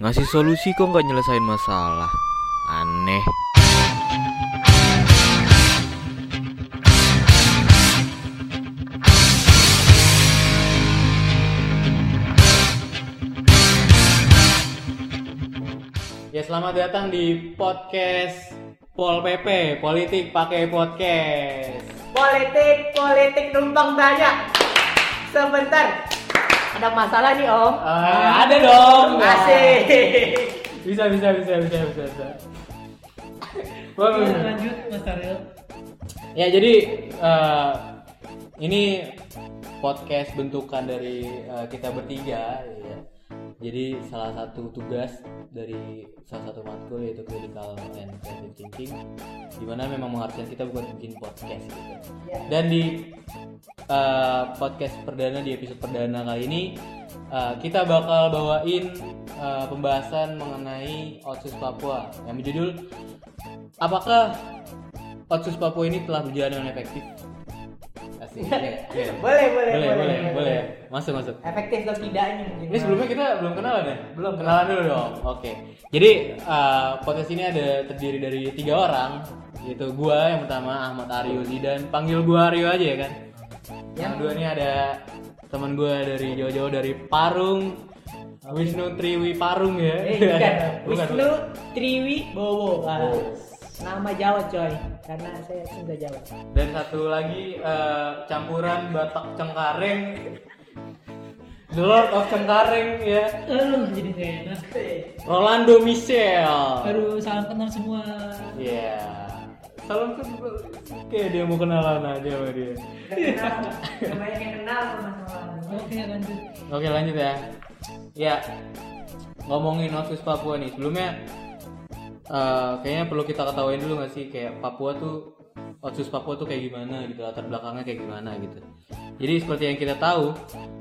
Ngasih solusi kok nggak nyelesain masalah. Aneh. Ya selamat datang di podcast Pol PP Politik pakai podcast. Politik, politik numpang banyak. Sebentar. Ada masalah nih Om. Ah, ada dong. Asik. Bisa bisa bisa bisa bisa. bisa. Wah, lanjut Mas Ariel. Ya jadi eh, ini podcast bentukan dari eh, kita bertiga. Jadi salah satu tugas dari salah satu matkul yaitu critical and creative thinking, di mana memang mengharuskan kita buat bikin podcast gitu. Dan di eh, podcast perdana di episode perdana kali ini eh, kita bakal bawain eh, pembahasan mengenai Otsus Papua yang berjudul Apakah Otsus Papua ini telah berjalan dengan efektif? Asik. Iya, iya. Boleh, boleh, boleh, boleh, boleh. boleh. Masuk, masuk. Efektif atau tidaknya mungkin. Ini sebelumnya kita belum kenalan ya? Belum. Kenalan dulu dong. Oke. Jadi uh, podcast ini ada terdiri dari tiga orang, yaitu gua yang pertama Ahmad Aryo Zidan. Panggil gua Aryo aja ya kan? Yang kedua ini ada teman gua dari jauh-jauh dari Parung, Wisnu Triwi Parung ya. Eh, bukan. Bukan, Wisnu Triwi Bowo. Ah, Oh. Nama Jawa coy. Karena saya Sunda Jawa. Dan satu lagi eh, campuran Batak Cengkareng. The Lord of Cengkareng ya. Aduh, jadi gak enak. Rolando Michel. Aduh, salam kenal semua. Iya. Salam ke Kayak dia mau kenalan aja sama dia. Namanya yang kenal sama Oke, lanjut. Oke lanjut ya. Ya ngomongin Otsus Papua nih sebelumnya eh, kayaknya perlu kita ketahuin dulu nggak sih kayak Papua tuh Otsus Papua tuh kayak gimana gitu latar belakangnya kayak gimana gitu. Jadi seperti yang kita tahu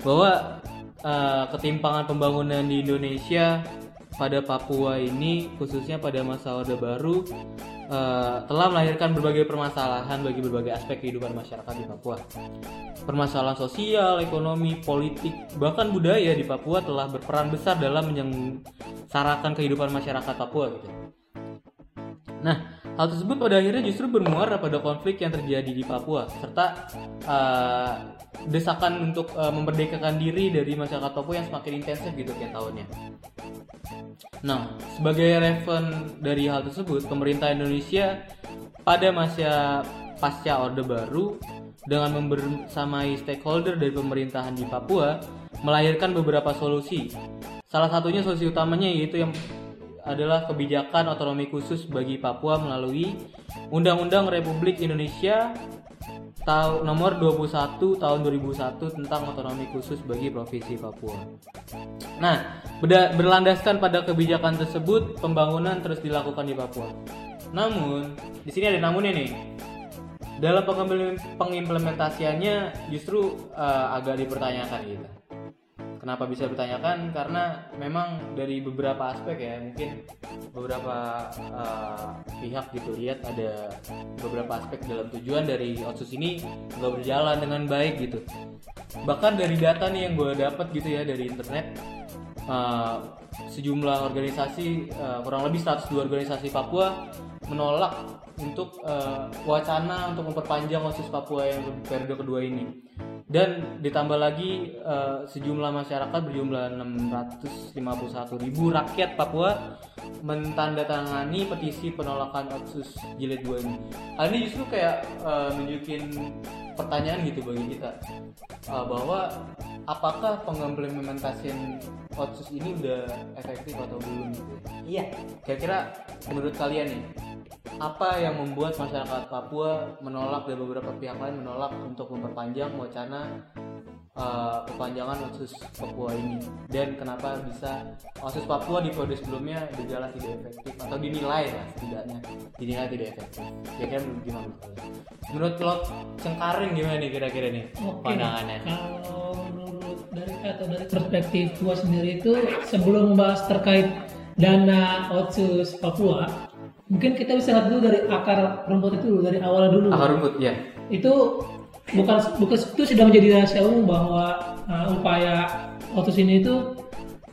bahwa eh, ketimpangan pembangunan di Indonesia pada Papua ini khususnya pada masa Orde Baru eh, telah melahirkan berbagai permasalahan bagi berbagai aspek kehidupan masyarakat di Papua. Permasalahan sosial, ekonomi, politik, bahkan budaya di Papua telah berperan besar dalam menyengsarakan kehidupan masyarakat Papua gitu. Nah, hal tersebut pada akhirnya justru bermuara pada konflik yang terjadi di Papua serta eh, desakan untuk eh, memerdekakan diri dari masyarakat Papua yang semakin intensif gitu tiap tahunnya. Nah, sebagai relevan dari hal tersebut, pemerintah Indonesia pada masa pasca Orde Baru dengan membersamai stakeholder dari pemerintahan di Papua melahirkan beberapa solusi. Salah satunya solusi utamanya yaitu yang adalah kebijakan otonomi khusus bagi Papua melalui Undang-Undang Republik Indonesia tahun nomor 21 tahun 2001 tentang otonomi khusus bagi Provinsi Papua. Nah, berlandaskan pada kebijakan tersebut, pembangunan terus dilakukan di Papua. Namun, di sini ada namunnya nih. Dalam pengimplementasiannya justru eh, agak dipertanyakan gitu. Kenapa bisa dipertanyakan? Karena memang dari beberapa aspek ya, mungkin beberapa eh, pihak gitu lihat ada beberapa aspek dalam tujuan dari otsus ini nggak berjalan dengan baik gitu. Bahkan dari data nih yang gue dapat gitu ya dari internet, eh, sejumlah organisasi eh, kurang lebih 102 organisasi Papua menolak untuk eh, wacana untuk memperpanjang otsus Papua yang periode kedua ini dan ditambah lagi eh, sejumlah masyarakat berjumlah 651 ribu rakyat Papua mentandatangani petisi penolakan otsus jilid 2 ini. Hal ini justru kayak eh, nunjukin pertanyaan gitu bagi kita eh, bahwa apakah pengimplementasian otsus ini udah efektif atau belum gitu ya? Iya. Kira-kira menurut kalian nih, apa yang membuat masyarakat Papua menolak dan beberapa pihak lain menolak untuk memperpanjang wacana uh, perpanjangan otsus Papua ini dan kenapa bisa otsus Papua di periode sebelumnya berjalan tidak efektif atau dinilai lah setidaknya dinilai tidak efektif. Kira-kira menurut gimana menurut lo Cengkareng gimana nih kira-kira nih Oke. pandangannya? Kalau menurut dari atau dari perspektif gua sendiri itu sebelum membahas terkait dana otsus Papua, mungkin kita bisa lihat dulu dari akar rumput itu dulu, dari awal dulu. Akar rumput ya. Itu bukan bukan itu sudah menjadi rahasia umum bahwa uh, upaya otsus ini itu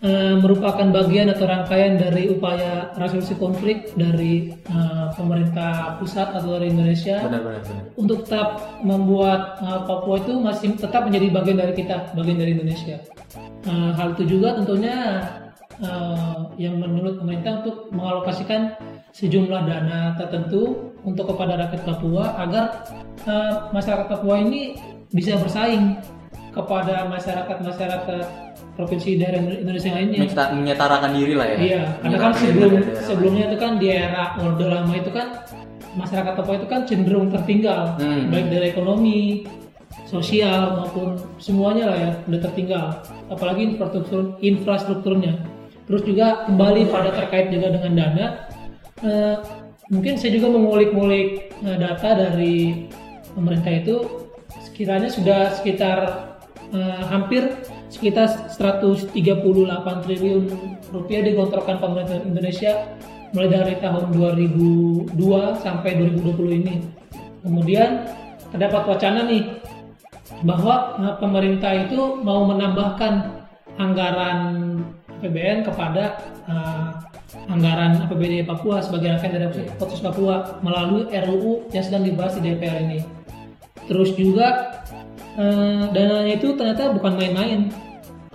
eh, merupakan bagian atau rangkaian dari upaya resolusi konflik dari eh, pemerintah pusat atau dari Indonesia benar benar benar untuk tetap membuat uh, Papua itu masih tetap menjadi bagian dari kita, bagian dari Indonesia. Uh, hal itu juga tentunya uh, yang menurut pemerintah untuk mengalokasikan sejumlah dana tertentu untuk kepada rakyat Papua agar uh, masyarakat Papua ini bisa bersaing kepada masyarakat-masyarakat provinsi daerah Indonesia lainnya. Menyeta- menyetarakan diri lah ya Iya, karena kan sebelum dari sebelumnya itu kan di era Orde Lama itu kan masyarakat Papua itu kan cenderung tertinggal, Hmm. baik dari ekonomi, sosial maupun semuanya lah ya udah tertinggal. Apalagi infrastruktur infrastrukturnya. Terus juga kembali pada terkait juga dengan dana. eh, mungkin saya juga mengulik-ngulik eh, data dari pemerintah itu sekiranya sudah sekitar eh, hampir sekitar 138 triliun rupiah digelontorkan pemerintah Indonesia mulai dari tahun 2002 sampai 2020 ini. Kemudian terdapat wacana nih bahwa eh, pemerintah itu mau menambahkan anggaran APBN kepada eh, anggaran APBD Papua sebagai rangkaian dari Khusus Papua melalui RUU yang sedang dibahas di DPR ini. Terus juga eh, dananya itu ternyata bukan main-main.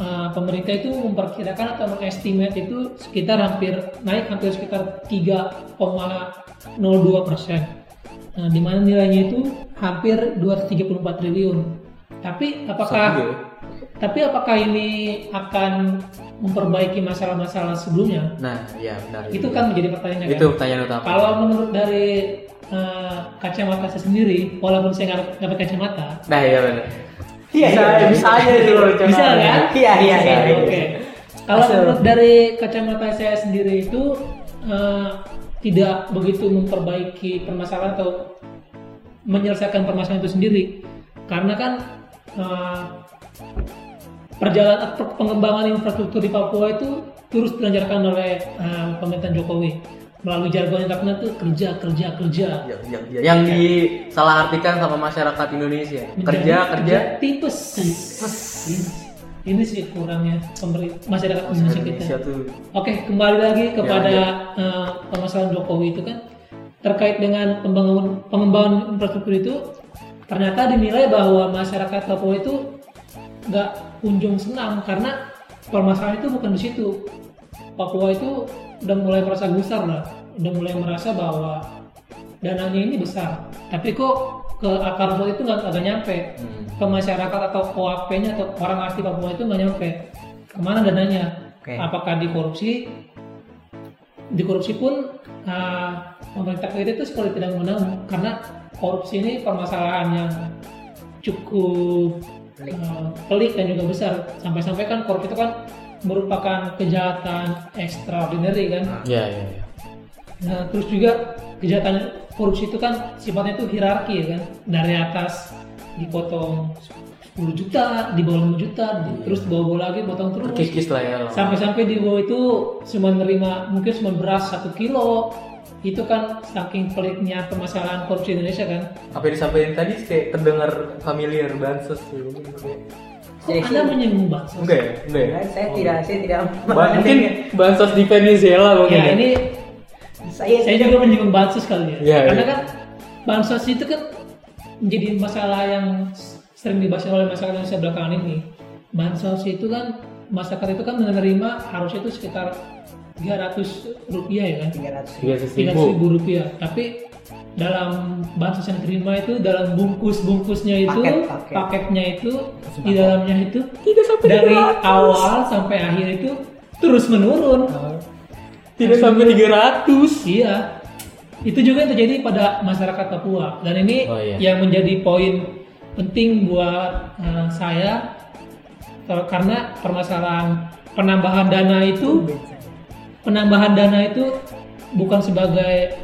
Eh, pemerintah itu memperkirakan atau mengestimate itu sekitar hampir naik hampir sekitar 3,02 persen. Nah, di mana nilainya itu hampir 234 triliun. Tapi apakah ya. Tapi apakah ini akan memperbaiki masalah-masalah sebelumnya? nah iya benar Itu kan menjadi pertanyaan itu pertanyaan utama Kalau menurut dari eh, kacamata saya sendiri, walaupun saya nggak pakai kacamata, nah iya benar Iya, Bisa, iya, bisa aja itu. bisa kan? Iya, iya, iya. iya. Oke. Kalau Masuk. menurut dari kacamata saya sendiri itu eh, tidak begitu memperbaiki permasalahan atau menyelesaikan permasalahan itu sendiri, karena kan eh, perjalanan per- pengembangan infrastruktur di Papua itu terus dilancarkan oleh eh, pemerintahan Jokowi. Melalui jargon yang terkenal itu kerja kerja. Kerja yang, yang, yang disalah artikan sama masyarakat Indonesia. Kerja kerja. tipes. Ini, ini sih kurangnya pemerintah masyarakat Indonesia kita. Indonesia tuh. Oke, kembali lagi kepada Ya, eh, permasalahan Jokowi itu kan. Terkait dengan pembangunan pengembangan infrastruktur itu ternyata dinilai bahwa masyarakat Papua itu nggak kunjung senang karena permasalahan itu bukan di situ. Papua itu udah mulai merasa gusar lah, udah mulai merasa bahwa dananya ini besar, tapi kok ke akar rumput itu nggak nggak nyampe Hmm. ke masyarakat atau OAP-nya atau orang asli Papua itu nggak nyampe ke mana dananya Oke. apakah dikorupsi dikorupsi pun uh, pemerintah kita itu seperti tidak menang karena korupsi ini permasalahan yang cukup Pelik. uh, pelik dan juga besar sampai-sampai kan korupsi itu kan merupakan kejahatan extraordinary kan ya ya ya Nah, terus juga kejahatan korupsi itu kan sifatnya itu hierarki ya kan. Dari atas dipotong 10 juta, di bawah 5 juta, di- terus di bawah-bawah lagi potong terus. terkikis lah ya Sampai-sampai di bawah itu cuma nerima mungkin cuma beras satu kilo. Itu kan saking peliknya permasalahan korupsi Indonesia kan. apa yang disampaikan tadi kayak terdengar familiar bansos tuh Kok Anda menyinggung bansos? enggak ya enggak ya Nah, saya tidak, saya tidak Ba- mungkin bansos di Venezuela mungkin Ya, ya, ini saya, saya juga menyinggung bansos kali ya. Iya, Karena iya. kan bansos itu kan menjadi masalah yang sering dibahas oleh masyarakat Indonesia belakangan ini. Bansos itu kan masyarakat itu kan menerima harusnya itu sekitar 300 rupiah ya kan? 300 tiga 300 ribu ribu rupiah. Tapi dalam bansos yang diterima itu dalam bungkus-bungkusnya itu Paket, paket. paketnya itu di dalamnya itu dari awal sampai akhir itu terus menurun. tidak sampai 300 Iya. Itu juga yang terjadi pada masyarakat Papua dan ini Oh, iya. yang menjadi poin penting buat eh, saya karena permasalahan penambahan dana itu penambahan dana itu bukan sebagai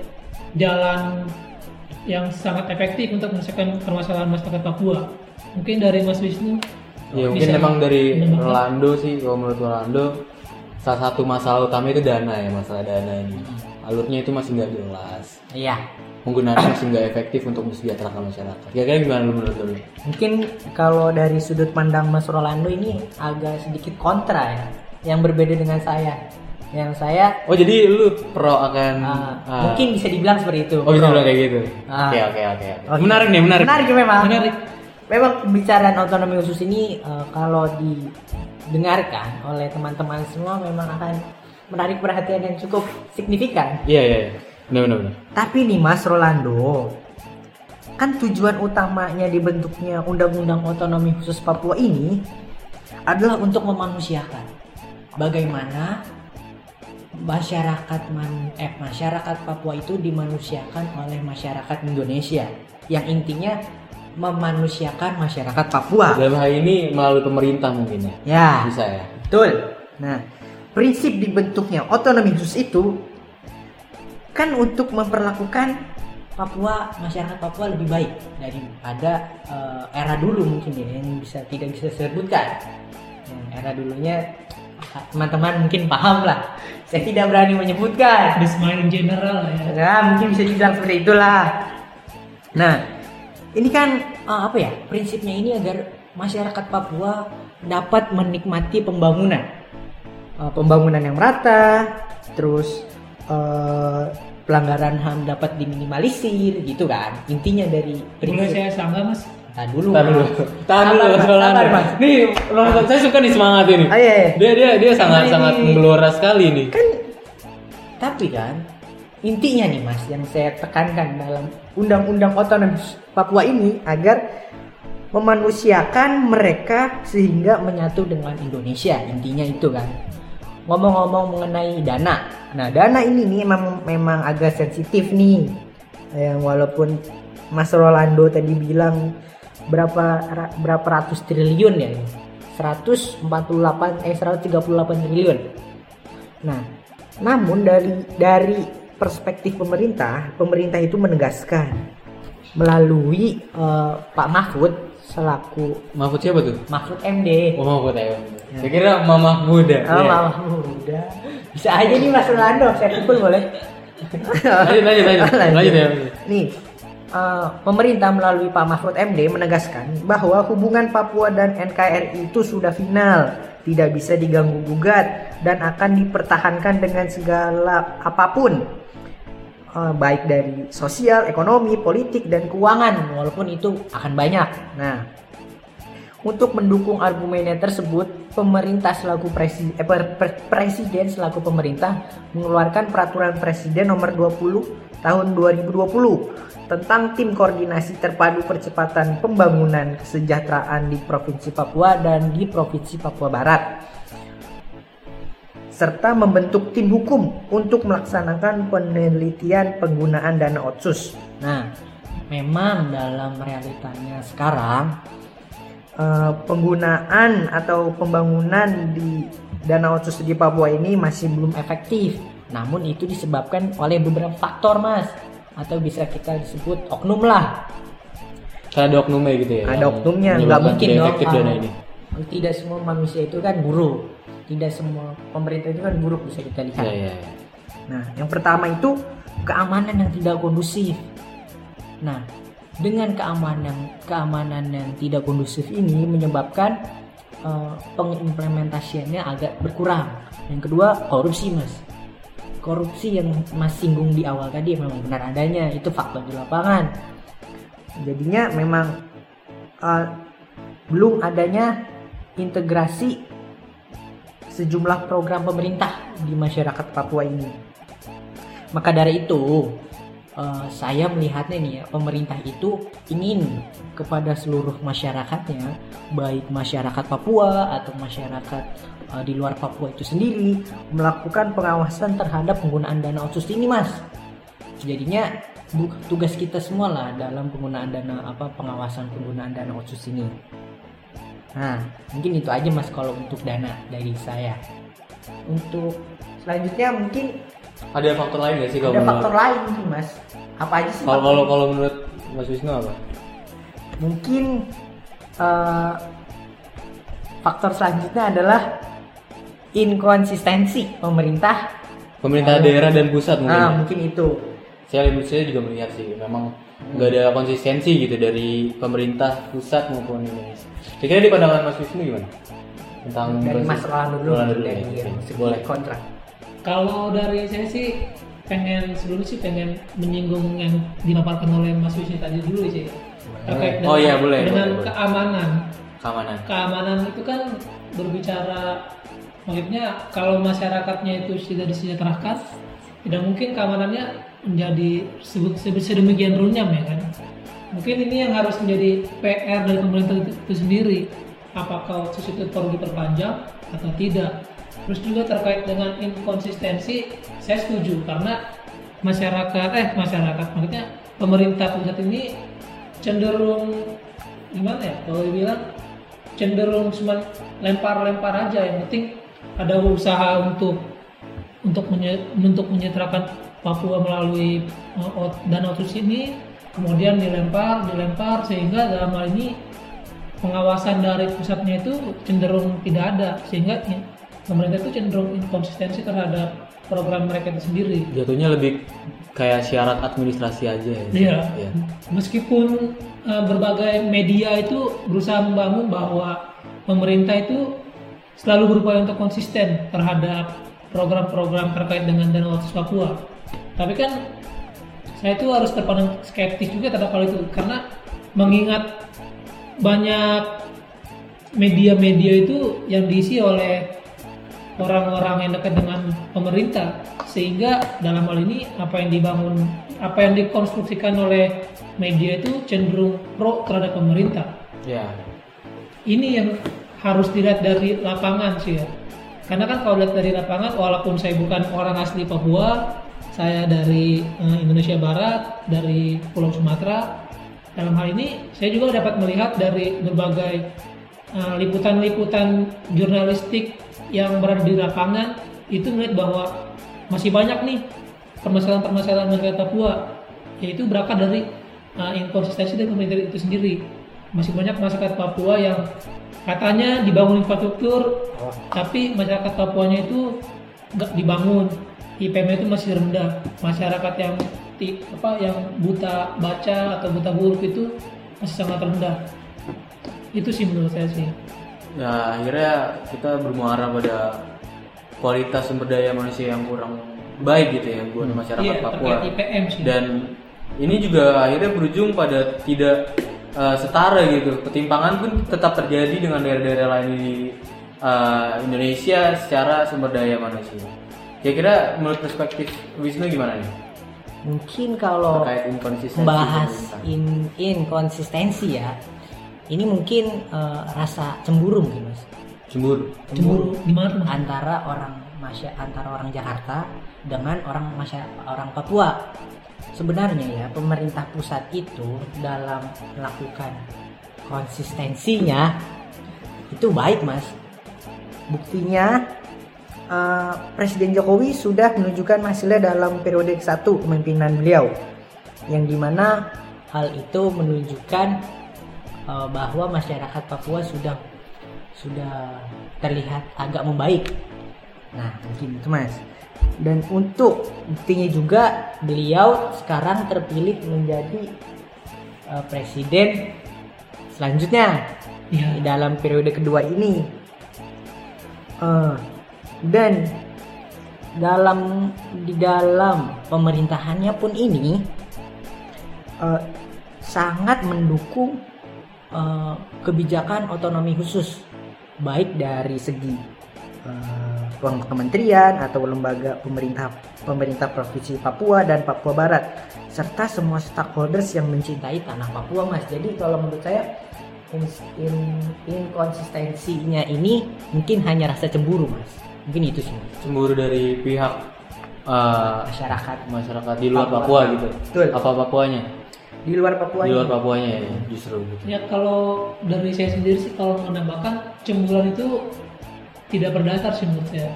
jalan yang sangat efektif untuk menyelesaikan permasalahan masyarakat Papua. Mungkin dari Mas Wisnu ya mungkin memang dari? Rolando sih kalau menurut Rolando salah satu masalah utama itu dana ya masalah dana ini alurnya itu masih nggak jelas Iya. penggunaannya masih nggak efektif untuk mensejahterakan masyarakat kira-kira gimana lu menurut lu Mungkin kalau dari sudut pandang Mas Rolando ini agak sedikit kontra ya. yang berbeda dengan saya. Yang saya Oh jadi lu pro akan ah, ah. mungkin bisa dibilang seperti itu. Oh bisa Pro. bilang kayak gitu. Ah. Oke oke oke. Menarik nih menarik. Menarik memang. Menarik. Memang pembicaraan otonomi khusus ini eh, kalau didengarkan oleh teman-teman semua memang akan menarik perhatian yang cukup signifikan. Iya iya. iya. Benar benar benar. Tapi nih Mas Rolando, kan tujuan utamanya dibentuknya Undang-Undang Otonomi Khusus Papua ini adalah untuk memanusiakan bagaimana masyarakat man, eh, masyarakat Papua itu dimanusiakan oleh masyarakat Indonesia yang intinya memanusiakan masyarakat Papua. Dalam hal ini melalui pemerintah mungkin ya. Ya, Bisa ya. betul. Nah, prinsip dibentuknya otonomi khusus itu kan untuk memperlakukan Papua masyarakat Papua lebih baik daripada eh, era dulu mungkin ya yang bisa tidak bisa disebutkan. Yang era dulunya teman-teman mungkin paham lah. Saya tidak berani menyebutkan. Bismail in general ya. Ya, mungkin bisa dibilang seperti itulah. Nah, ini kan eh, apa ya? Prinsipnya ini agar masyarakat Papua dapat menikmati pembangunan. Eh, pembangunan yang merata, terus eh, pelanggaran HAM dapat diminimalisir gitu kan. Intinya dari Boleh prinsip saya sanggah mas? Tahan dulu. Tahan dulu. Tahan dulu. Mas. Sabar, Mas. Nih, nonton saya suka nih semangat ini. Ah, iya, iya. Dia dia dia sangat Ini- sangat menggelora sekali nih. kan tapi kan intinya nih mas yang saya tekankan dalam undang-undang otonomi Papua ini agar memanusiakan mereka sehingga menyatu dengan Indonesia intinya itu kan ngomong-ngomong mengenai dana nah dana ini nih memang memang agak sensitif nih yang walaupun Mas Rolando tadi bilang berapa ra- berapa ratus triliun ya ini 148 eh 138 triliun Nah, namun dari dari perspektif pemerintah, pemerintah itu menegaskan melalui eh, Pak Mahfud selaku Mahfud siapa tuh? Mahfud MD. Oh Mahfud ya. Saya kira Mama Muda. Oh, Iya. Mahfud udah. Bisa aja nih Mas Rolando, saya pukul boleh. Lanjut lanjut lanjut. Lanjut ya. Nih, eh, pemerintah melalui Pak Mahfud MD menegaskan bahwa hubungan Papua dan NKRI itu sudah final, tidak bisa diganggu gugat dan akan dipertahankan dengan segala apa pun. Eh, baik dari sosial, ekonomi, politik dan keuangan walaupun itu akan banyak. Nah, untuk mendukung argumennya tersebut, pemerintah selaku presi- eh, presiden selaku pemerintah mengeluarkan peraturan presiden nomor 20 tahun 2020 tentang tim koordinasi terpadu percepatan pembangunan kesejahteraan di Provinsi Papua dan di Provinsi Papua Barat serta membentuk tim hukum untuk melaksanakan penelitian penggunaan dana otsus. Nah, memang dalam realitanya sekarang eh, penggunaan atau pembangunan di dana otsus di Papua ini masih belum efektif. Namun itu disebabkan oleh beberapa faktor, Mas. Atau bisa kita disebut oknum lah. Karena ada oknumnya gitu ya. Ada oknumnya, nggak mungkin dong. efektif Ah, dana ini. Tidak semua manusia itu kan buruk. Tidak semua pemerintah itu kan buruk bisa kita lihat. Iya iya. iya. Nah, yang pertama itu keamanan yang tidak kondusif. Nah, dengan keamanan keamanan yang tidak kondusif ini menyebabkan eh, pengimplementasiannya agak berkurang. Yang kedua, korupsi, Mas. Korupsi yang Mas singgung di awal tadi memang benar adanya, itu fakta di lapangan. Jadinya memang eh, belum adanya integrasi sejumlah program pemerintah di masyarakat Papua ini. Maka dari itu, eh, saya melihatnya nih ya, pemerintah itu ingin kepada seluruh masyarakatnya, baik masyarakat Papua atau masyarakat eh, di luar Papua itu sendiri, melakukan pengawasan terhadap penggunaan dana otsus ini, Mas. Jadinya bu- tugas kita semua lah dalam penggunaan dana apa pengawasan penggunaan dana otsus ini. Nah, mungkin itu aja Mas kalau untuk dana dari saya. Untuk selanjutnya mungkin Ada faktor lain nggak sih kalau ada menurut- faktor lain mungkin Mas. Apa aja sih? kalau kalau kalau menurut Mas Wisnu apa? Mungkin eh, faktor selanjutnya adalah inkonsistensi pemerintah. Pemerintah daerah dan pusat mungkin. Nah, ya? mungkin itu. Saya saya juga melihat sih memang nggak ada konsistensi gitu dari pemerintah pusat maupun Indonesia. Kira-kira di pandangan Mas Wisnu gimana? tentang dari Mas Roland dulu Roland dulu dari ya, boleh kontrak. Kalau dari saya sih pengen sebelumnya sih pengen menyinggung yang dipaparkan oleh Mas Wisnu tadi dulu sih terkait Oh iya, boleh, dengan boleh, boleh. keamanan. keamanan Keamanan itu kan berbicara maksudnya kalau masyarakatnya itu sudah disejahterakan, tidak mungkin keamanannya menjadi se- se- sedemikian runyam ya kan. Mungkin ini yang harus menjadi PR dari pemerintah itu, sendiri. Apakah otsus itu perlu diperpanjang atau tidak? Terus juga terkait dengan inkonsistensi, saya setuju karena masyarakat eh masyarakat maksudnya pemerintah pusat ini cenderung gimana ya kalau dibilang cenderung cuma lempar-lempar aja yang penting ada usaha untuk untuk menye, untuk menyetrakan Papua melalui uh, ot- dana otsus ini kemudian dilempar dilempar sehingga dalam hal ini pengawasan dari pusatnya itu cenderung tidak ada sehingga i- pemerintah itu cenderung inkonsistensi terhadap program mereka itu sendiri jatuhnya lebih kayak syarat administrasi aja ya Iya. Iya. Meskipun uh, berbagai media itu berusaha membangun bahwa pemerintah itu selalu berupaya untuk konsisten terhadap program-program terkait dengan dana otsus Papua. Tapi kan saya itu harus terpandang skeptis juga terhadap hal itu karena mengingat banyak media-media itu yang diisi oleh orang-orang yang dekat dengan pemerintah sehingga dalam hal ini apa yang dibangun apa yang dikonstruksikan oleh media itu cenderung pro terhadap pemerintah ya ini yang harus dilihat dari lapangan sih ya. Karena kan kalau lihat dari lapangan walaupun saya bukan orang asli Papua saya dari eh, Indonesia Barat dari Pulau Sumatera dalam hal ini saya juga dapat melihat dari berbagai eh, liputan-liputan jurnalistik yang berada di lapangan itu melihat bahwa masih banyak nih permasalahan-permasalahan masyarakat Papua yaitu berangkat dari uh, inkonsistensi dari pemerintah itu sendiri masih banyak masyarakat Papua yang katanya dibangun infrastruktur tapi masyarakat Papuanya itu nggak dibangun. IPM itu masih rendah. Masyarakat yang apa yang buta baca atau buta huruf itu masih sangat rendah. Itu sih menurut saya sih. Ya akhirnya kita bermuara pada kualitas sumber daya manusia yang kurang baik gitu ya buat masyarakat iya Papua. IPM sih. Dan ini juga akhirnya berujung pada tidak uh, setara gitu ketimpangan pun tetap terjadi dengan daerah-daerah lain di uh, Indonesia secara sumber daya manusia kira-kira menurut perspektif Wisnu gimana nih Mungkin kalau terkait inkonsistensi membahas pemerintah? in inkonsistensi ya, ini mungkin eh, rasa cemburu mungkin mas. cemburu cemburu gimana Mas? antara orang masya antara orang Jakarta dengan orang masya- orang Papua. Sebenarnya ya pemerintah pusat itu dalam melakukan konsistensinya itu baik mas. Buktinya eh, Presiden Jokowi sudah menunjukkan hasilnya dalam periode satu kepemimpinan beliau, yang di mana hal itu menunjukkan eh, bahwa masyarakat Papua sudah sudah terlihat agak membaik. Nah, mungkin itu Mas. Dan untuk buktinya juga beliau sekarang terpilih menjadi eh, presiden selanjutnya Iya. di dalam periode kedua ini. Eh, dan dalam di dalam pemerintahannya pun ini eh, sangat mendukung eh, kebijakan otonomi khusus baik dari segi ruang kementerian atau lembaga pemerintah pemerintah provinsi Papua dan Papua Barat serta semua stakeholders yang mencintai tanah Papua Mas. Jadi kalau menurut saya ins- in- inkonsistensinya ini mungkin hanya rasa cemburu Mas. Mungkin itu sih Mas. cemburu dari pihak uh, masyarakat masyarakat di luar Papua. Papua gitu Betul. apa Papuanya di luar Papua di luar Papuanya ya justru gitu Ya kalau dari saya sendiri sih kalau menambahkan cemburuan itu tidak berdasar sih menurut saya.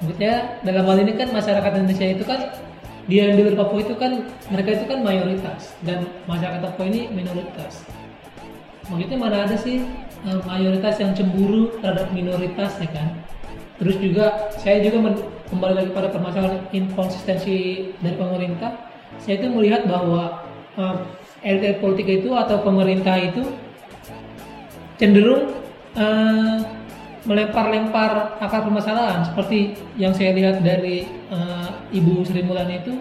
Maksudnya dalam hal ini kan masyarakat Indonesia itu kan dia yang di Papua itu kan mereka itu kan mayoritas dan masyarakat Papua ini minoritas. Maksudnya mana ada sih eh, mayoritas yang cemburu terhadap minoritas ya kan? Terus juga saya juga kembali lagi pada permasalahan inkonsistensi dari pemerintah. Saya itu melihat bahwa eh, elit politik itu atau pemerintah itu cenderung eh, melempar-lempar akar permasalahan. Seperti yang saya lihat dari eh, Ibu Sri Mulyani itu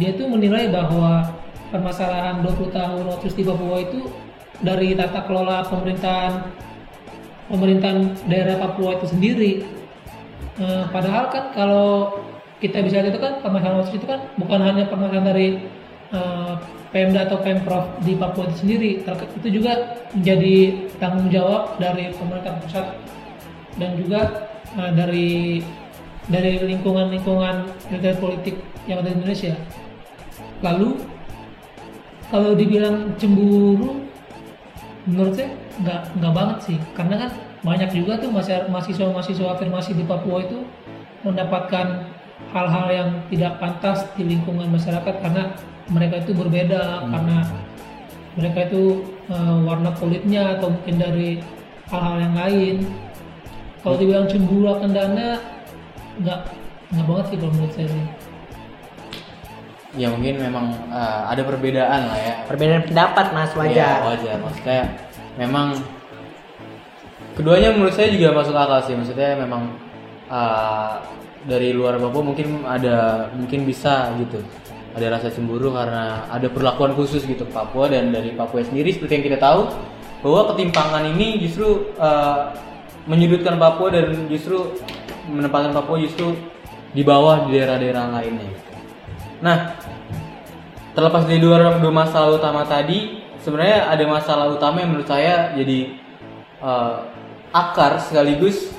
dia tuh menilai bahwa permasalahan 20 tahun otsus di Papua itu dari tata kelola pemerintahan pemerintahan daerah Papua itu sendiri. Eh, padahal kan kalau kita bisa lihat itu kan permasalahan otsus itu kan bukan hanya permasalahan dari eh, Pemda atau Pemprov di Papua itu sendiri. Itu juga menjadi tanggung jawab dari pemerintah pusat dan juga eh, dari dari lingkungan-lingkungan militer politik yang ada di Indonesia. Lalu kalau dibilang cemburu, menurut saya nggak nggak banget sih, karena kan banyak juga tuh mahasiswa-mahasiswa afirmasi di Papua itu mendapatkan hal-hal yang tidak pantas di lingkungan masyarakat karena mereka itu berbeda karena mereka itu eh, warna kulitnya atau mungkin dari hal-hal yang lain kalau dibilang cemburu akan dana nggak nggak banget sih kalau menurut saya sih. Ya mungkin memang eh, ada perbedaan lah ya. Perbedaan pendapat mas Iya, wajar. wajar. Maksudnya memang keduanya menurut saya juga masuk akal sih. Maksudnya memang uh, dari luar Papua mungkin ada mungkin bisa gitu. Ada rasa cemburu karena ada perlakuan khusus gitu ke Papua dan dari Papua sendiri. Seperti yang kita tahu bahwa ketimpangan ini justru uh, menyudutkan Papua dan justru menempatkan Papua justru di bawah di daerah-daerah lainnya. Nah, terlepas dari dua, dua masalah utama tadi, sebenarnya ada masalah utama yang menurut saya jadi eh, akar sekaligus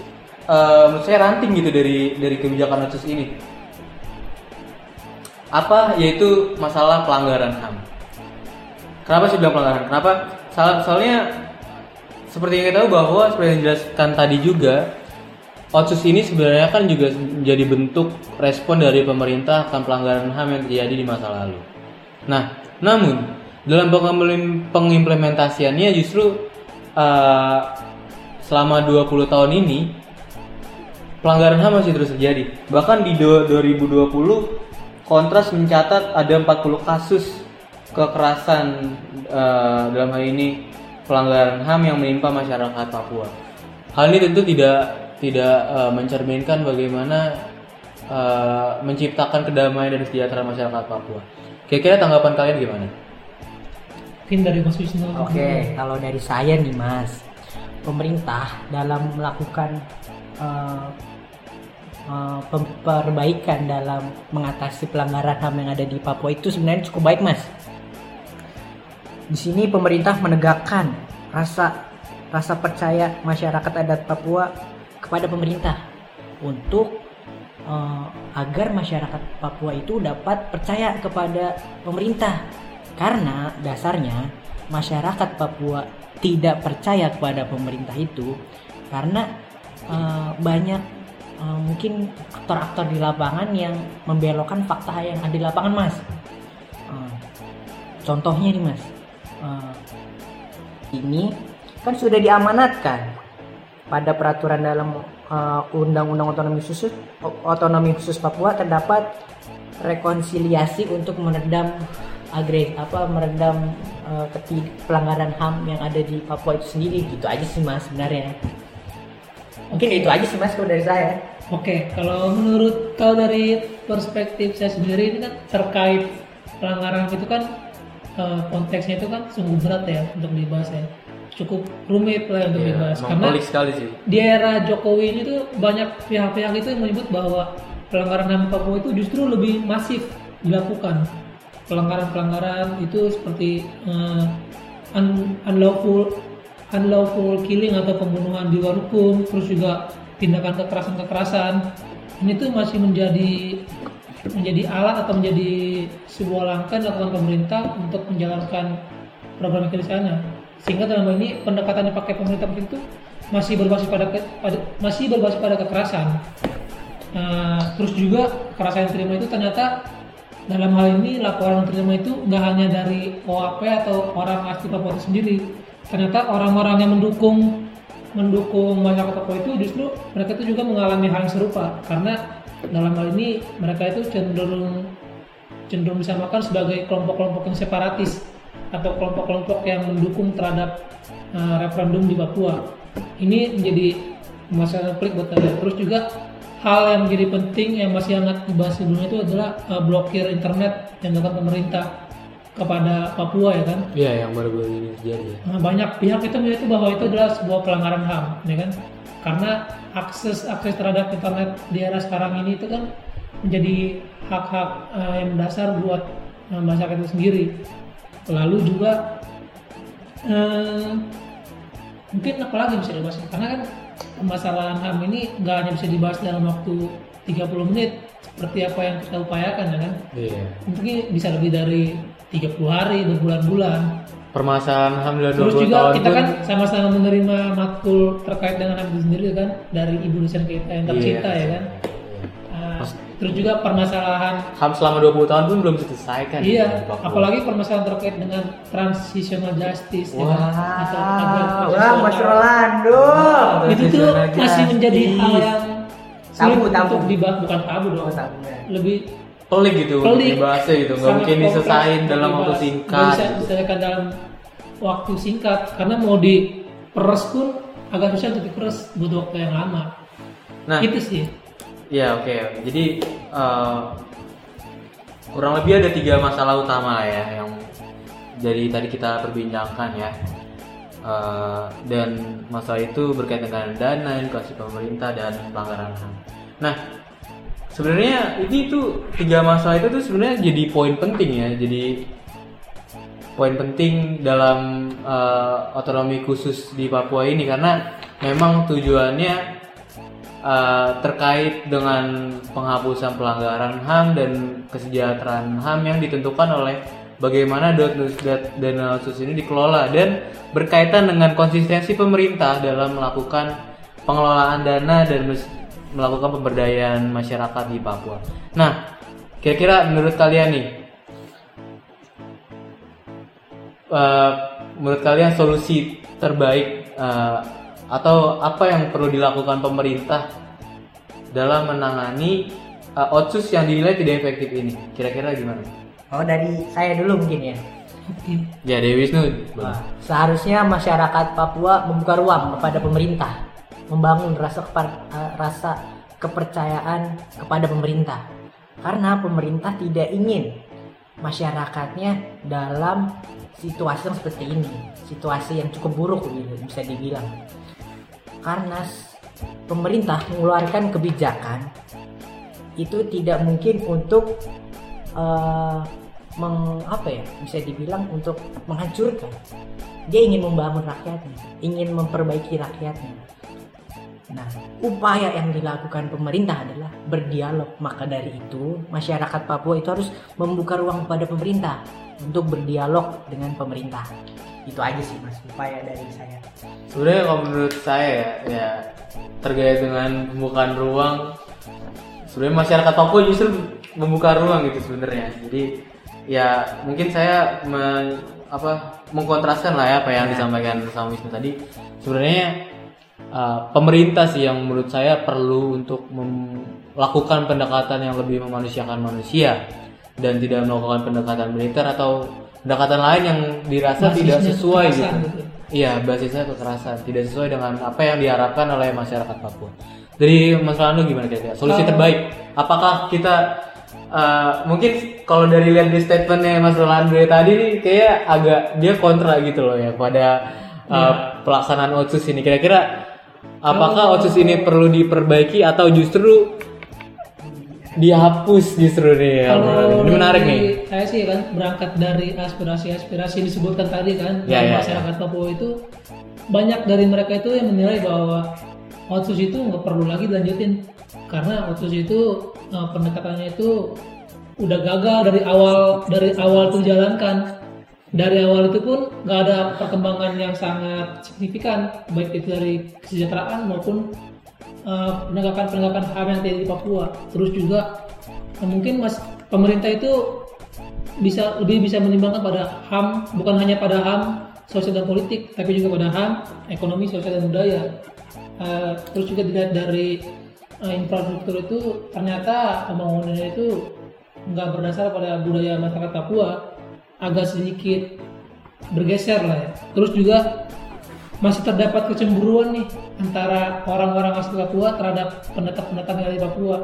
eh, menurut saya ranting gitu dari dari kebijakan otsus ini. Apa yaitu masalah pelanggaran HAM. Kenapa sih bilang pelanggaran? Kenapa? Soal- soalnya seperti yang kita tahu bahwa seperti yang dijelaskan tadi juga Otsus ini sebenarnya kan juga menjadi bentuk respon dari pemerintah akan pelanggaran HAM yang terjadi di masa lalu. Nah, namun dalam pengim- pengimplementasiannya justru uh, selama 20 tahun ini pelanggaran HAM masih terus terjadi. Bahkan di do- 2020 Kontras mencatat ada 40 kasus kekerasan uh, dalam hal ini pelanggaran HAM yang menimpa masyarakat Papua. Hal ini tentu tidak tidak uh, mencerminkan bagaimana uh, menciptakan kedamaian dan kesejahteraan masyarakat Papua. Kira-kira tanggapan kalian gimana? mungkin dari Mas Wisnu Oke, kalau dari saya nih Mas, pemerintah dalam melakukan pem- perbaikan dalam mengatasi pelanggaran HAM yang ada di Papua itu sebenarnya cukup baik Mas. Di sini pemerintah menegakkan rasa rasa percaya masyarakat adat Papua kepada pemerintah untuk eh, agar masyarakat Papua itu dapat percaya kepada pemerintah. Karena dasarnya masyarakat Papua tidak percaya kepada pemerintah itu karena eh, banyak eh, mungkin aktor-aktor di lapangan yang membelokkan fakta yang ada di lapangan mas. Eh, contohnya nih mas eh, ini kan sudah diamanatkan pada peraturan dalam eh, Undang-Undang Otonomi Khusus Otonomi Khusus Papua terdapat rekonsiliasi untuk meredam agres apa meredam keti- pelanggaran HAM yang ada di Papua itu sendiri. Gitu aja sih mas sebenarnya. Mungkin itu aja sih mas kalau dari saya. Oke, kalau menurut kalau dari perspektif saya sendiri ini kan terkait pelanggaran itu kan eh, konteksnya itu kan sungguh berat ya untuk dibahas ya. Cukup rumit lah untuk Ya, dibahas karena sekali sih. di era Jokowi ini tuh banyak pihak-pihak itu yang menyebut bahwa pelanggaran HAM Papua itu justru lebih masif dilakukan. Pelanggaran-pelanggaran itu seperti eh, un- unlawful unlawful killing atau pembunuhan di luar hukum, terus juga tindakan kekerasan-kekerasan. Ini tuh masih menjadi menjadi alat atau menjadi sebuah langkah dilakukan pemerintah untuk menjalankan program di sana. Sehingga dalam hal ini pendekatan yang pakai pemerintah itu masih berbasis pada, pada- masih berbasis pada kekerasan. Nah, terus juga kekerasan yang terima itu ternyata dalam hal ini laporan yang terima itu nggak hanya dari OAP atau orang asli Papua itu sendiri. Ternyata orang-orang yang mendukung mendukung masyarakat Papua itu justru mereka itu juga mengalami hal yang serupa karena dalam hal ini mereka itu cenderung cenderung disamakan sebagai kelompok-kelompok yang separatis atau kelompok-kelompok yang mendukung terhadap uh, referendum di Papua. Ini menjadi masalah klik buat kalian. Terus juga hal yang menjadi penting yang masih hangat dibahas sebelumnya itu adalah uh, blokir internet yang dilakukan pemerintah kepada Papua ya kan. Iya, yang baru-baru ini terjadi. ya. Nah, banyak pihak itu melihat bahwa itu adalah sebuah pelanggaran HAM, ya kan? Karena akses akses terhadap internet di era sekarang ini itu kan menjadi hak-hak eh, yang mendasar buat eh, masyarakat itu sendiri. Lalu juga eh, mungkin apalagi bisa dibahas karena kan permasalahan HAM ini nggak hanya bisa dibahas dalam waktu 30 menit seperti apa yang kita upayakan ya kan Iya. mungkin bisa lebih dari 30 hari berbulan-bulan Permasalahan 20 Terus juga tahun kita pun- kan sama-sama menerima matkul terkait dengan itu sendiri kan dari ibu dosen kita yang tercinta Iya. ya kan. Ah, terus juga permasalahan HAM selama 20 tahun pun belum selesaikan. iya, apalagi permasalahan terkait dengan transitional justice ya kan? atau agar Wah, Mas Rolando. itu tuh masih menjadi hal yang Tabu, sulit tabu. untuk dibahas bukan tabu dong. Oh, tabu, ya. Lebih pelik gitu pelik. dibahasnya gitu. Nggak mungkin diselesain dalam waktu. Nggak singkat. bisa diselesaikan dalam waktu singkat karena mau diperes pun agak susah untuk diperes butuh waktu yang lama. Nah, itu sih. Ya oke, jadi eh, kurang lebih ada tiga masalah utama ya yang jadi tadi kita perbincangkan ya. Eh, dan masalah itu berkaitan dengan dana, inflasi pemerintah dan pelanggaran HAM. Nah, sebenarnya ini tuh tiga masalah itu tuh sebenarnya jadi poin penting ya. Jadi poin penting dalam eh, otonomi khusus di Papua ini karena memang tujuannya eh, terkait dengan penghapusan pelanggaran HAM dan kesejahteraan HAM yang ditentukan oleh bagaimana dana otsus ini dikelola dan berkaitan dengan konsistensi pemerintah dalam melakukan pengelolaan dana dan melakukan pemberdayaan masyarakat di Papua. Nah, kira-kira menurut kalian nih, eh, menurut kalian solusi terbaik eh, atau apa yang perlu dilakukan pemerintah dalam menangani eh, otsus yang dinilai tidak efektif ini? Kira-kira gimana? Oh, dari saya dulu mungkin ya. Ya, Dewi Wisnu. Seharusnya masyarakat Papua membuka ruang kepada pemerintah, membangun rasa kepa- eh, rasa kepercayaan kepada pemerintah. Karena pemerintah tidak ingin masyarakatnya dalam situasi yang seperti ini, situasi yang cukup buruk bisa dibilang. Karena pemerintah mengeluarkan kebijakan itu tidak mungkin untuk eh, meng, apa ya bisa dibilang untuk menghancurkan dia ingin membangun rakyatnya ingin memperbaiki rakyatnya nah upaya yang dilakukan pemerintah adalah berdialog maka dari itu masyarakat Papua itu harus membuka ruang kepada pemerintah untuk berdialog dengan pemerintah itu aja sih mas upaya dari saya Sebenarnya kalau menurut saya ya, ya terkait dengan pembukaan ruang, sebenarnya masyarakat Papua justru membuka ruang gitu sebenarnya. Jadi ya mungkin saya men- apa mengkontraskan lah ya apa yang disampaikan sama Wisnu tadi. Sebenarnya uh, pemerintah sih yang menurut saya perlu untuk melakukan pendekatan yang lebih memanusiakan manusia dan tidak melakukan pendekatan militer atau pendekatan lain yang dirasa tidak Basisnya sesuai kekerasan gitu. gitu. Iya, basisnya kekerasan, tidak sesuai dengan apa yang diharapkan oleh masyarakat Papua. Dari Mas Rando gimana kira-kira? Solusi terbaik? Apakah kita uh, mungkin kalau dari lihat di statementnya Mas Rolando tadi nih kayak agak dia kontra gitu loh ya pada uh, pelaksanaan otsus ini. Kira-kira apakah otsus ini perlu diperbaiki atau justru dihapus justru nih ya? Rolando? Ini menarik nih. Saya sih kan berangkat dari aspirasi-aspirasi yang disebutkan tadi kan Ya, ya, masyarakat Papua itu banyak dari mereka itu yang menilai bahwa otsus itu nggak perlu lagi dilanjutin karena otsus itu eh, pendekatannya itu udah gagal dari awal dari awal itu dijalankan dari awal itu pun nggak ada perkembangan yang sangat signifikan baik itu dari kesejahteraan maupun eh, penegakan-penegakan HAM yang terjadi di Papua. Terus juga eh, mungkin mas pemerintah itu bisa lebih bisa menimbangkan pada HAM bukan hanya pada HAM sosial dan politik tapi juga pada HAM ekonomi sosial dan budaya. Eh, terus juga dilihat dari eh, infrastruktur itu ternyata pembangunannya itu nggak berdasar pada budaya masyarakat Papua agak sedikit bergeser lah ya. Terus juga masih terdapat kecemburuan nih antara orang-orang asli Papua terhadap pendatang-pendatang di Papua.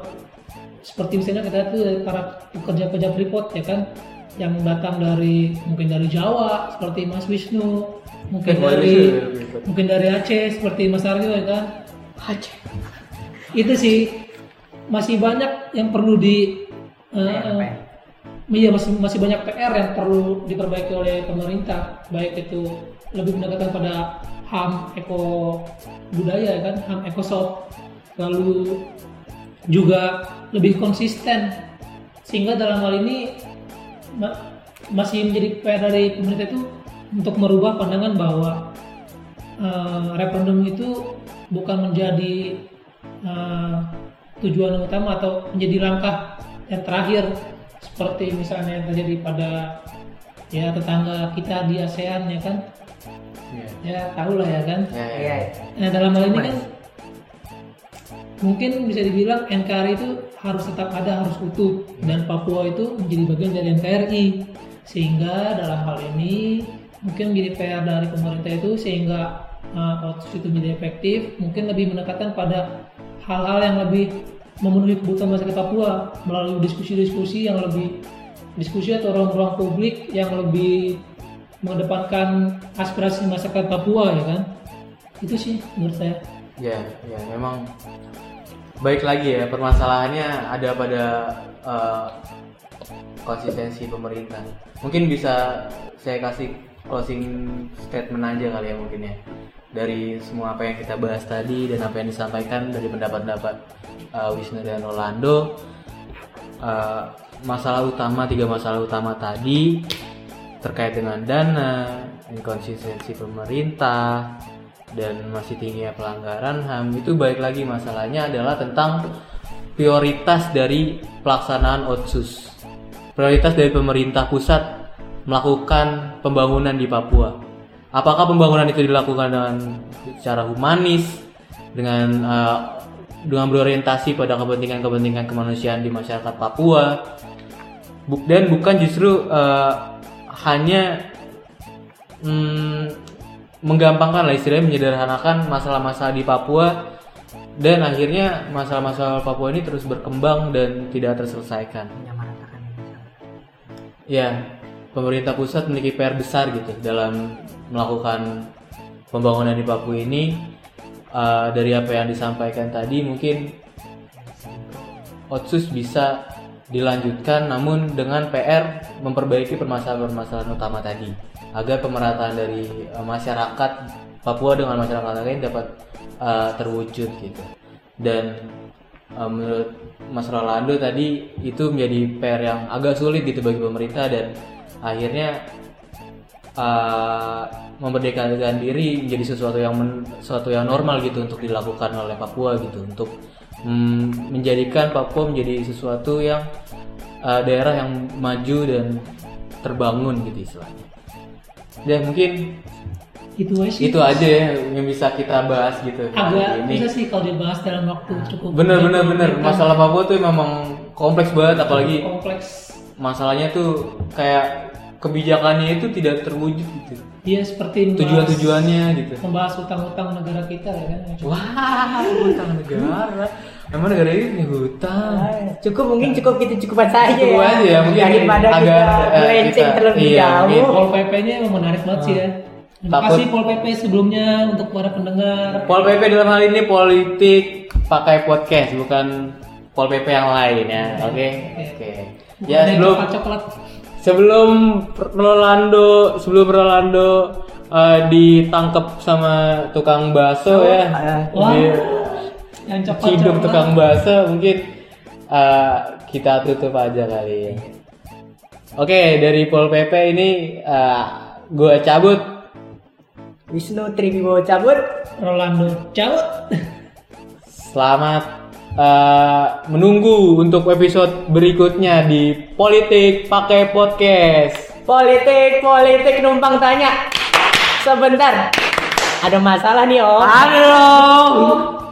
Seperti misalnya kita tuh dari para pekerja-pekerja freeport ya kan yang datang dari mungkin dari Jawa seperti Mas Wisnu, mungkin dari dari Freeport. mungkin dari Aceh seperti Mas Aryo ya kan. Aceh. Itu sih masih banyak yang perlu di PR. Iya masih masih banyak PR yang perlu diperbaiki oleh pemerintah. Baik itu lebih mendekatkan pada ham eko budaya ya kan? Ham ekosop lalu juga lebih konsisten. Sehingga dalam hal ini ma- masih menjadi PR dari pemerintah itu untuk merubah pandangan bahwa eh, referendum itu bukan menjadi eh, tujuan utama atau menjadi langkah yang terakhir seperti misalnya yang terjadi pada ya tetangga kita di ASEAN ya kan Iya. ya tahu lah ya kan Ya, ya. Iya. nah dalam hal ini kan mungkin bisa dibilang NKRI itu harus tetap ada harus utuh dan Papua itu menjadi bagian dari NKRI sehingga dalam hal ini mungkin menjadi PR dari pemerintah itu sehingga uh, otsus itu menjadi efektif mungkin lebih mendekatkan pada hal-hal yang lebih memenuhi kebutuhan masyarakat Papua melalui diskusi-diskusi yang lebih diskusi atau ruang-ruang publik yang lebih mengedepankan aspirasi masyarakat Papua ya kan? Itu sih menurut saya. Ya, ya memang baik lagi ya permasalahannya ada pada eh, konsistensi pemerintah. Mungkin bisa saya kasih closing statement aja kali ya mungkin ya dari semua apa yang kita bahas tadi dan apa yang disampaikan dari pendapat-pendapat eh, Wisnu dan Rolando. Eh, masalah utama tiga masalah utama tadi terkait dengan dana, inkonsistensi pemerintah, dan masih tingginya pelanggaran HAM itu baik lagi masalahnya adalah tentang prioritas dari pelaksanaan otsus. Prioritas dari pemerintah pusat melakukan pembangunan di Papua. Apakah pembangunan itu dilakukan dengan secara humanis, dengan eh, dengan berorientasi pada kepentingan-kepentingan kemanusiaan di masyarakat Papua, dan bukan justru eh, hanya hmm, menggampangkan lah istilahnya menyederhanakan masalah-masalah di Papua dan akhirnya masalah-masalah Papua ini terus berkembang dan tidak terselesaikan. Ya, pemerintah pusat memiliki PR besar gitu dalam melakukan pembangunan di Papua ini. Eh, dari apa yang disampaikan tadi mungkin Otsus bisa dilanjutkan namun dengan PR memperbaiki permasalahan-permasalahan utama tadi agar pemerataan dari eh, masyarakat Papua dengan masyarakat lain dapat eh, terwujud gitu dan eh, menurut Mas Rolando tadi itu menjadi PR yang agak sulit gitu bagi pemerintah dan akhirnya eh, memerdekakan diri menjadi sesuatu yang men- sesuatu yang normal gitu untuk dilakukan oleh Papua gitu. Untuk mm, menjadikan Papua menjadi sesuatu yang eh, daerah yang maju dan terbangun gitu istilahnya. Dan mungkin itu aja itu aja ya yang bisa kita bahas gitu agak ini. bisa sih kalau dibahas dalam waktu cukup Bener bener pendek, bener. kan? Masalah Papua tuh memang kompleks banget apalagi kompleks. masalahnya tuh kayak kebijakannya itu tidak terwujud gitu. Dia seperti tujuan-tujuannya gitu. membahas utang-utang negara kita ya kan wah hutang negara. Emang negara ini punya hutang. Cukup mungkin cukup gitu cukupan saja. Cukup aja ya, mungkin daripada agar, kita eh, melenceng kita- terlebih iya, jauh. mungkin. Pol PP nya emang menarik banget sih ya. Terima Takut- kasih Pol PP sebelumnya untuk para pendengar. Pol PP dalam hal ini politik pakai podcast bukan Pol PP yang lain ya. Oke? Oke. Bukan ya sebelum coklat-coklat sebelum Rolando sebelum Rolando eh, ditangkap sama tukang bakso ya. Wah, Dia yang ciduk coklat-coklat tukang bakso mungkin eh, kita tutup aja kali ya. Oke dari Pol PP ini eh, gue cabut. Wisnu Triwibowo cabut. Rolando cabut. Selamat eh, menunggu untuk episode berikutnya di Politik Pakai Podcast. Politik, politik numpang tanya. Sebentar. Ada masalah nih, Om. Halo.